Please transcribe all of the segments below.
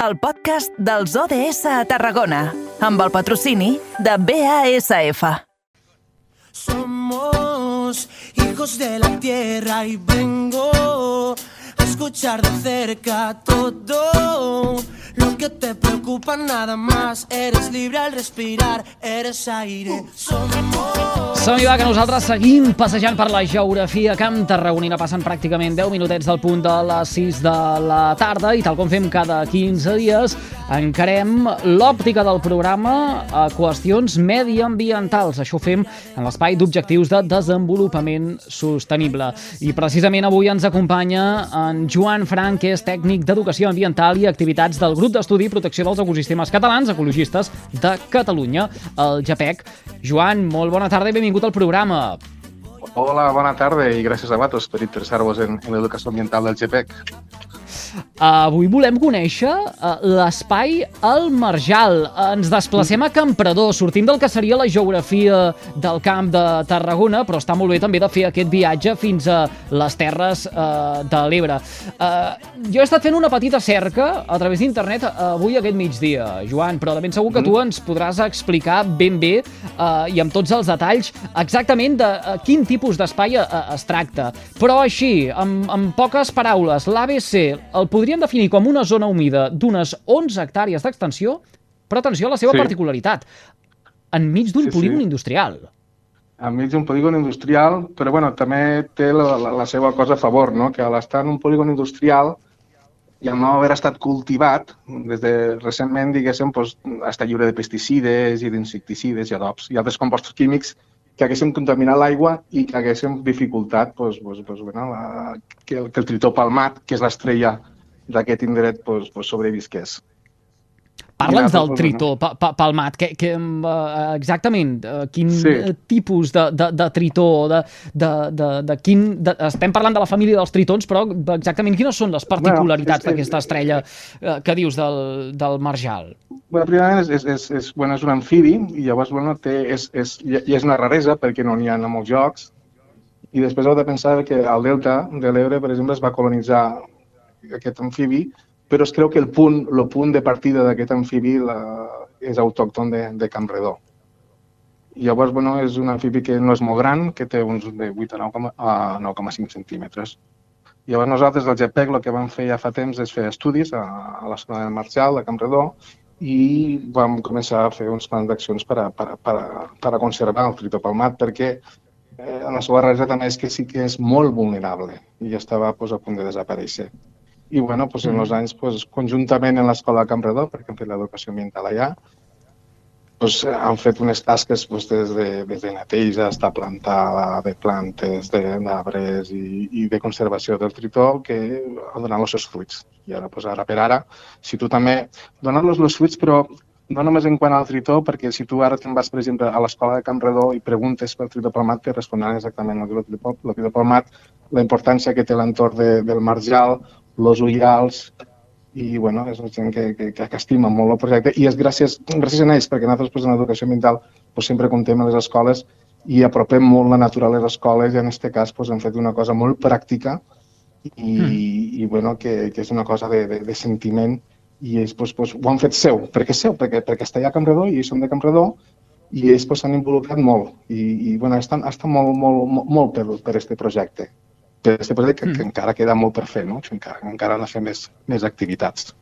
el podcast dels ODS a Tarragona, amb el patrocini de BASF. Somos hijos de la tierra y vengo a escuchar de cerca todo lo que te preocupa nada más. Eres libre al respirar, eres aire. Somos... Som-hi va, que nosaltres seguim passejant per la geografia Camp Tarragonina. Passen pràcticament 10 minutets del punt de les 6 de la tarda i tal com fem cada 15 dies, encarem l'òptica del programa a qüestions mediambientals. Això ho fem en l'espai d'objectius de desenvolupament sostenible. I precisament avui ens acompanya en Joan Frank, que és tècnic d'educació ambiental i activitats del grup d'estudi i protecció dels ecosistemes catalans, ecologistes de Catalunya, el GEPEC. Joan, molt bona tarda i benvingut al programa. Hola, bona tarda i gràcies a vosaltres per interessar-vos en, en l'educació ambiental del GPEC. Avui volem conèixer uh, l'espai al Marjal. Ens desplacem a Campredó, sortim del que seria la geografia del camp de Tarragona, però està molt bé també de fer aquest viatge fins a les terres uh, de l'Ebre. Uh, jo he estat fent una petita cerca a través d'internet avui aquest migdia, Joan, però de ben segur que tu ens podràs explicar ben bé i amb tots els detalls exactament de quin tipus d'espai es tracta. Però així, amb, amb poques paraules, l'ABC el podríem definir com una zona humida d'unes 11 hectàrees d'extensió, però atenció a la seva Sí. particularitat, enmig d'un Sí, sí. polígon industrial. Enmig d'un polígon industrial, però bueno, també té la, la, la seva cosa a favor, no? que a l'estar en un polígon industrial i al no haver estat cultivat, des de recentment, diguéssim, doncs, està lliure de pesticides i d'insecticides i adobs i altres compostos químics que haguéssim contaminat l'aigua i que haguéssim dificultat doncs, doncs, doncs, bueno, la, que, el, que el tritó palmat, que és l'estrella d'aquest indret, doncs, doncs sobrevisqués. Parla'ns del tritó pa, pa, palmat, que, que, uh, exactament uh, quin Sí. eh, tipus de, de, de tritó, de, de, de, de quin... De, estem parlant de la família dels tritons, però exactament quines són les particularitats que- d'aquesta estrella uh, que dius del, del marjal? Bueno, primerament és, és, és, és, bueno, és un amfibi i llavors bueno, té, és, és, i és una raresa perquè no n'hi ha a molts llocs. I després heu de pensar que al delta de l'Ebre, per exemple, es va colonitzar aquest amfibi, però es creu que el punt, el punt de partida d'aquest amfibi la, és autòcton de, de Campredó. I llavors, bueno, és un amfibi que no és molt gran, que té uns de 8 a 9,5 a 9,5 centímetres. Llavors nosaltres, del GPEC, el que vam fer ja fa temps és fer estudis a, a l'escola de Marcial, de Campredó, i vam començar a fer uns plans d'accions per, a, per, a, per, a, per a conservar el tritopalmat, perquè eh, la seva raresa també és que sí que és molt vulnerable i ja estava pues, a punt de desaparèixer. I bueno, pues, en els anys, pues, conjuntament en l'escola de Campredó, perquè hem fet l'educació ambiental allà, pues, eh, han fet unes tasques pues, des, de, des de neteja, hasta plantada de plantes, d'arbres i, i de conservació del tritó que ha donat els seus fruits. I ara, pues, ara per ara, si tu també donar-los els fruits, però no només en quant al tritó, perquè si tu ara te'n vas, per exemple, a l'escola de Campredó i preguntes pel tritó palmat, te respondran exactament el tritó, el tritó palmat, la importància que té l'entorn de, del marjal, els ullals, i bueno, és gent que, que, que estima molt el projecte i és gràcies, gràcies a ells, perquè nosaltres pues, en l'educació ambiental pues, sempre contem a les escoles i apropem molt la natura a les escoles i en aquest cas pues, hem fet una cosa molt pràctica i, mm. i bueno, que, que és una cosa de, de, de sentiment i ells pues, pues, ho han fet seu. Per què seu? Perquè, perquè està allà a Campredó i ells són de Campredó i ells pues, s'han involucrat molt i, i bueno, estan, estan molt, molt, molt, molt per, per este projecte. Este projecte que, que encara queda molt per fer, no? Que encara, encara han de fer més, més activitats.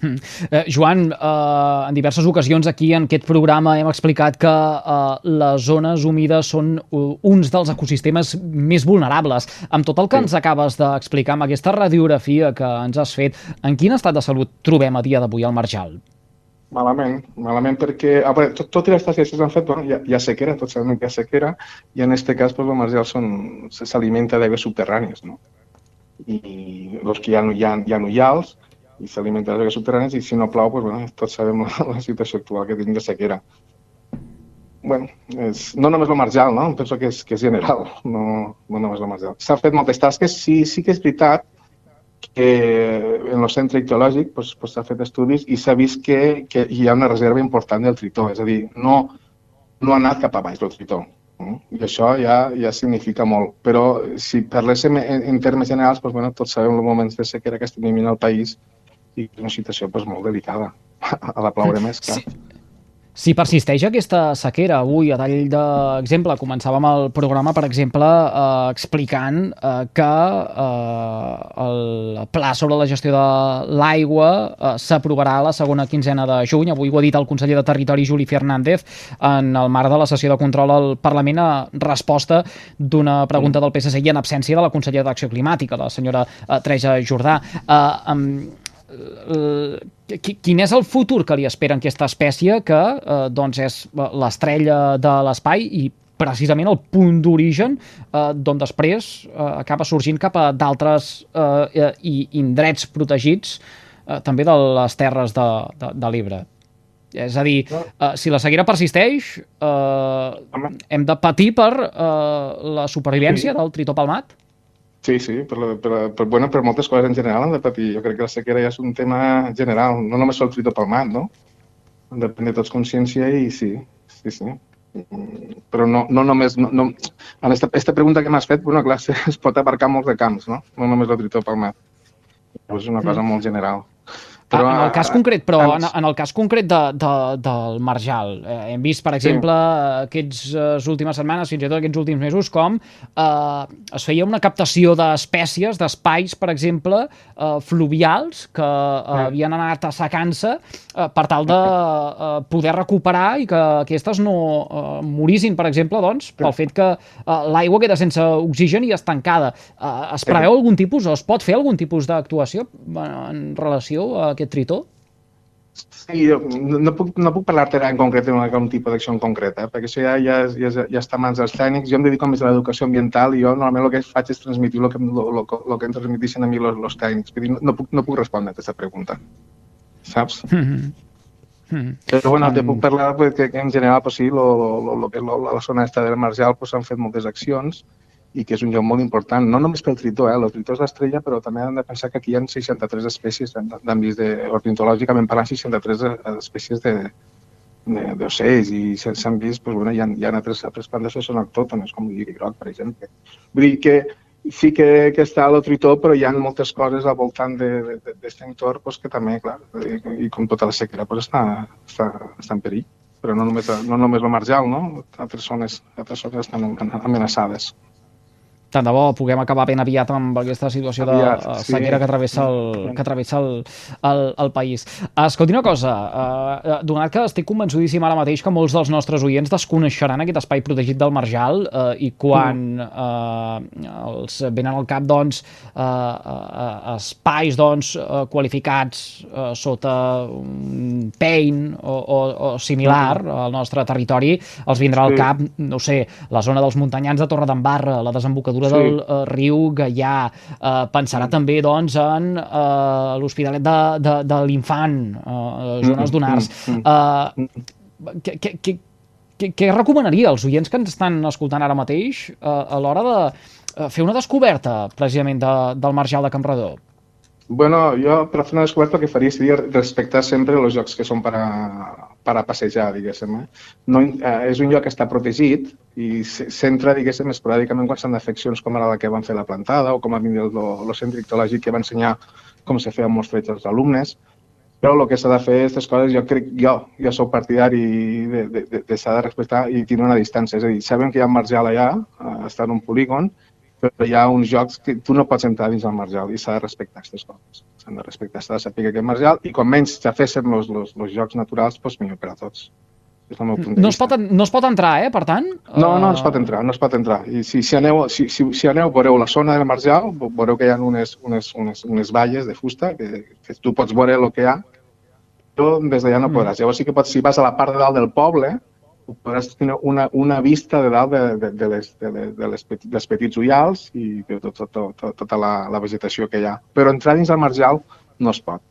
Eh, Joan, eh, en diverses ocasions aquí en aquest programa hem explicat que eh, les zones humides són uns dels ecosistemes més vulnerables. Amb tot el que Sí. ens acabes d'explicar, amb aquesta radiografia que ens has fet, en quin estat de salut trobem a dia d'avui al Marjal? Malament, malament perquè a veure, tot, tot i les tasques que s'han fet, bueno, hi, ha, hi ha sequera, tots sabem que hi ha sequera, i en aquest cas pues, el són, s'alimenta d'aigües subterrànies, no? I els que hi ha, hi ha, hi ha ullals, i s'alimenta d'aigües subterrànies, i si no plou, pues, bueno, tots sabem la, la situació actual que tenim de sequera. bueno, és, no només el marjal, no? penso que és, que és general, no, no només el marjal. S'han fet moltes tasques, sí, sí que és veritat que en el centre ictiològic s'ha pues, pues, fet estudis i s'ha vist que, que hi ha una reserva important del tritó, és a dir, no, no ha anat cap a baix el tritó. I això ja, ja significa molt. Però si parléssim en, en termes generals, doncs, bueno, tots sabem els moments de sequera que estem vivint al país i és una situació pues, molt delicada. A la ploure més, clar. Sí. Si persisteix aquesta sequera, avui, a tall d'exemple, començàvem el programa, per exemple, eh, explicant eh, que eh, el pla sobre la gestió de l'aigua eh, s'aprovarà la segona quinzena de juny. Avui ho ha dit el conseller de Territori, Juli Fernández, en el marc de la sessió de control al Parlament a resposta d'una pregunta del PSC i en absència de la consellera d'Acció Climàtica, la senyora eh, Treja Jordà. Eh, quin és el futur que li espera en aquesta espècie que eh, doncs és l'estrella de l'espai i precisament el punt d'origen eh, d'on després eh, acaba sorgint cap a d'altres eh, i indrets protegits eh, també de les terres de, de, de l'Ebre. És a dir, eh, si la sequera persisteix, eh, hem de patir per eh, la supervivència sí. del tritó palmat? Sí, sí, per, per, per, bueno, per moltes coses en general han de patir. Jo crec que la sequera ja és un tema general, no només el trito palmat, no? Han de prendre tots consciència i sí, sí, sí. Però no, no només... No, no, en esta, esta pregunta que m'has fet, bueno, clar, es pot abarcar molts de camps, no? No només el trito palmat. És una cosa mm. molt general. Però, en el cas concret, però en, en el cas concret de, de, del Marjal, eh, hem vist, per exemple, sí. aquestes uh, últimes setmanes, fins i tot aquests últims mesos, com eh, es feia una captació d'espècies, d'espais, per exemple, eh, fluvials, que uh, havien anat assecant-se eh, per tal de uh, poder recuperar i que aquestes no uh, morissin, per exemple, doncs, pel fet que uh, l'aigua queda sense oxigen i estancada. Uh, es preveu algun tipus, o es pot fer algun tipus d'actuació en relació a aquest tritó? Sí, jo no puc, no puc parlar-te en concret d'un tipus d'acció en concret, eh? perquè això ja, ja, ja, ja està a mans dels tècnics. Jo em dedico més a l'educació ambiental i jo normalment el que faig és transmitir el que, lo, lo, lo que em transmiteixen a mi els tècnics. Vull dir, no, no, puc, no puc respondre a aquesta pregunta, saps? Mm -hmm. Mm. Però bueno, te puc parlar que en general pues, sí, lo, lo, lo, que lo, la zona esta del Marjal pues, han fet moltes accions i que és un lloc molt important, no només pel tritó, eh? el tritó és l'estrella, però també hem de pensar que aquí hi ha 63 espècies, de, ornitològicament parlant, 63 espècies de, d'ocells i s'han vist, doncs, bueno, hi ha, hi ha altres, altres plantes que són autòctones, com el groc, per exemple. Vull dir que sí que, que està el tritó, però hi ha moltes coses al voltant d'aquest entorn doncs, que també, clar, i, i com tota la sequera, doncs, està, està, està en perill. Però no només, no només el marjal, no? Altres zones, altres zones estan amenaçades tant de bo puguem acabar ben aviat amb aquesta situació de aviat, eh, sequera sí. que travessa el, que travessa el, el, el país. Escolti una cosa, uh, donat que estic convençudíssim ara mateix que molts dels nostres oients desconeixeran aquest espai protegit del Marjal uh, i quan uh, els venen al cap doncs, uh, uh, espais doncs, qualificats uh, sota un pein o, o, o similar al nostre territori, els vindrà al cap, no sé, la zona dels muntanyans de Torredembarra, la desembocadura desembocadura sí. del uh, riu Gaià. Uh, pensarà mm. també doncs, en uh, l'Hospitalet de, de, de l'Infant, uh, zones mm, d'Unars. Mm, uh, què, què, què, què, recomanaria als oients que ens estan escoltant ara mateix uh, a l'hora de fer una descoberta precisament de, del Marjal de Campredó? Bueno, jo per fer una descoberta el que faria seria respectar sempre els jocs que són per a, per a passejar, diguéssim. Eh? No, eh, és un lloc que està protegit i s'entra, diguéssim, esporàdicament quan s'han d'accions com ara la que van fer la plantada o com a mínim el, el centre ictològic que va ensenyar com se feien molts trets als alumnes. Però el que s'ha de fer aquestes coses, jo crec, jo, jo sóc partidari de, de, de, de s'ha de respectar i tenir una distància. És a dir, sabem que hi ha un allà, eh, està en un polígon, però hi ha uns jocs que tu no pots entrar dins el marjal i s'ha de respectar aquestes coses. S'han de respectar, s'ha de saber aquest marjal i com menys ja féssim els, jocs naturals, doncs millor per a tots. És el meu punt de no, es pot, no es pot entrar, eh, per tant? No, no es pot entrar, no es pot entrar. I si, si, aneu, si, si, si aneu, veureu la zona del marjal, veureu que hi ha unes, unes, unes, unes valles de fusta, que, que tu pots veure el que hi ha, però des d'allà no mm. podràs. Llavors sí que pots, si vas a la part de dalt del poble, podràs tenir una, una vista de dalt de, de, de, les, de, les, de les petit, dels petits ullals i de tot, tot, tot, tota la, la vegetació que hi ha. Però entrar dins el marjal no es pot.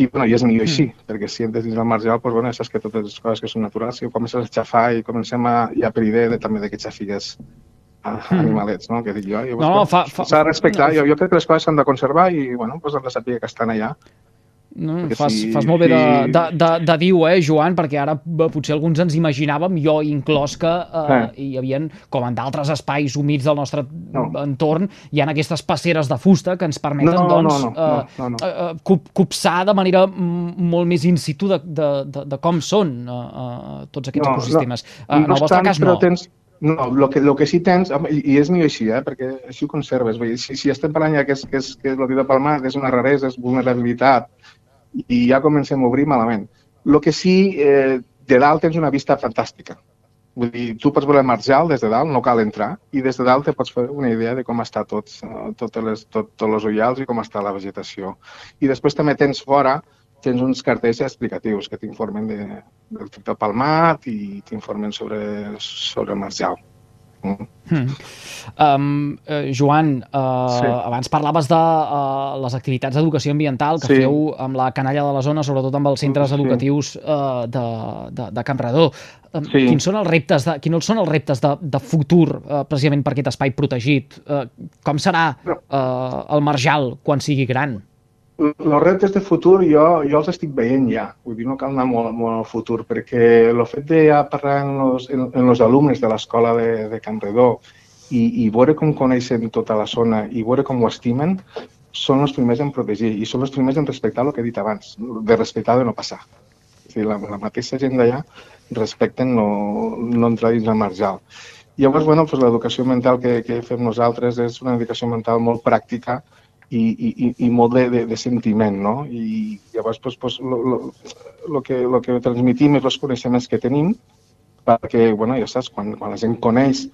I, bueno, i és millor així, mm. perquè si entres dins el marjal, doncs, bueno, saps que totes les coses que són naturals, si comences a xafar i comencem a, ja per idea de, també de que xafigues a, mm. animalets, no? Que dic jo. no, no, fa, fa, s'ha de respectar. No, jo, jo crec que les coses s'han de conservar i, bueno, doncs han de saber que estan allà No, fas, si, fas molt bé de, de, de, de dir-ho, eh, Joan, perquè ara potser alguns ens imaginàvem, jo inclòs, que eh, eh. hi havia, com en d'altres espais humits del nostre no. entorn, hi ha aquestes passeres de fusta que ens permeten no, doncs, no, no, no, no, no. Eh, eh, copsar de manera molt més in situ de, de, de, de com són eh, eh, tots aquests no, ecosistemes. No, en el vostre cas, no. Tens, no, el que, lo que sí tens, i, és millor així, eh, perquè així ho conserves. Vull dir, si, si estem parlant ja que és, que és, que és el de Palmar, que és una raresa, és vulnerabilitat, i ja comencem a obrir malament. El que sí, eh, de dalt tens una vista fantàstica. Vull dir, tu pots veure marjal des de dalt, no cal entrar, i des de dalt te pots fer una idea de com està tot, eh, totes les, tot, tots els ullals i com està la vegetació. I després també tens fora, tens uns cartells explicatius que t'informen de, del del palmat i t'informen sobre, sobre marjal. Mm. Um, uh, Joan, uh, sí. abans parlaves de uh, les activitats d'educació ambiental que sí. feu amb la canalla de la zona, sobretot amb els centres sí. educatius uh, de, de, de Campredó. Um, sí. Quins són els reptes de, quins són els reptes de, de futur uh, precisament per aquest espai protegit? Uh, com serà uh, el marjal quan sigui gran? Els reptes de futur jo, jo els estic veient ja, vull dir, no cal anar molt, molt al futur, perquè el fet de ja parlar en els, en, en els alumnes de l'escola de, de Campredó i, i veure com coneixen tota la zona i veure com ho estimen, són els primers en protegir i són els primers en respectar el que he dit abans, de respectar de no passar. És dir, la, la mateixa gent d'allà respecten no, no entrar dins el marjal. Llavors, bueno, doncs l'educació mental que, que fem nosaltres és una educació mental molt pràctica, i, i, i molt de, de, de sentiment, no? I llavors, pues, pues, lo, lo, lo, que, lo que transmitim és els coneixements que tenim, perquè, bueno, ja saps, quan, quan la gent coneix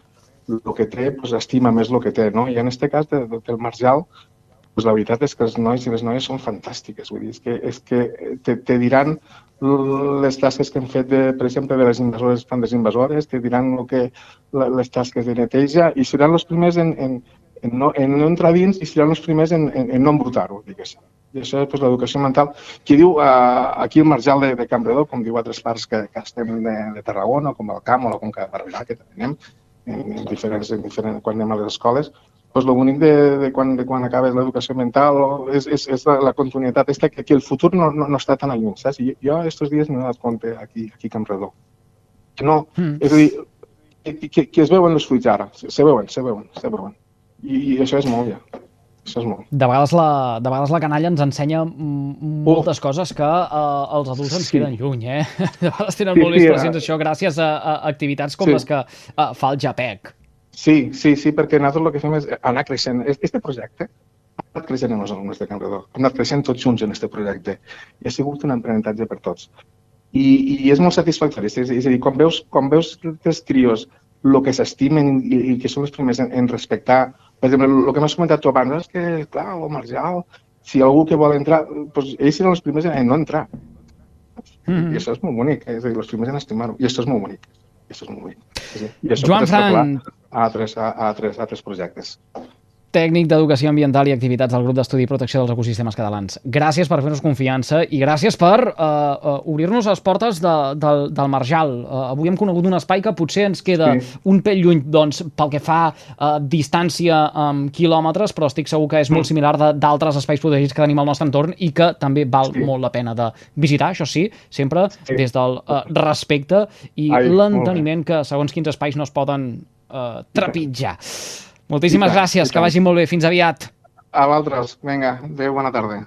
el que té, pues, estima més el que té, no? I en aquest cas de, de, del Marjal, pues, la veritat és que els nois i les noies són fantàstiques, vull dir, és que, és que te, te diran les tasques que hem fet, de, per exemple, de les invasores, plantes invasores, te diran el que, les tasques de neteja i seran els primers en, en, en no, en no entrar dins i seran els primers en, en, en no embrutar-ho, diguéssim. I això és pues, l'educació mental. Qui diu eh, aquí el Marjal de, de Campredó, com diu altres parts que, que estem de, de Tarragona, com el Camp o la Conca de Barberà, que també anem, en, en diferents, en diferents, quan anem a les escoles, pues l'únic de, de, quan, de quan acabes l'educació mental és, és, és la, la continuïtat aquesta que, que el futur no, no, no està tan lluny, saps? I jo aquests dies m'he donat compte aquí, aquí a Campredó. Que no, mm. és a dir, que, que, que es veuen els fruits ara, se veuen, se veuen, se veuen. I, i això és molt, ja. Això és molt. De vegades la, de vegades la canalla ens ensenya moltes oh. coses que uh, els adults ens sí. queden lluny, eh? De vegades tenen sí, molt presents sí, això gràcies a, a activitats com sí. les que uh, fa el JAPEC. Sí, sí, sí, perquè nosaltres el que fem és anar creixent. Este projecte ha anat creixent en els alumnes de Can Redó. Hem anat creixent tots junts en aquest projecte. I ha sigut un aprenentatge per tots. I, i és molt satisfactori. És, és a dir, quan veus, quan veus que els crios el que s'estimen i, i que són els primers en, en respectar per exemple, el que m'has comentat tu abans és que, clar, el Marjal, si algú que vol entrar, doncs ells seran els primers en no entrar. Mm -hmm. I això és molt bonic, eh? és a dir, els primers en estimar-ho. I això és molt bonic. I això és molt bonic. I això Joan Fran... A altres, a, a, altres, a altres projectes tècnic d'Educació Ambiental i Activitats del Grup d'Estudi i Protecció dels Ecosistemes Catalans. Gràcies per fer-nos confiança i gràcies per uh, uh, obrir-nos les portes de, del, del Marjal. Uh, avui hem conegut un espai que potser ens queda sí. un pell lluny doncs, pel que fa uh, distància en quilòmetres, però estic segur que és molt mm. similar d'altres espais protegits que tenim al nostre entorn i que també val sí. molt la pena de visitar, això sí, sempre sí. des del uh, respecte i l'enteniment que segons quins espais no es poden uh, trepitjar. Moltíssimes gràcies, que vagi molt bé. Fins aviat. A vosaltres. Vinga, adéu, bona tarda.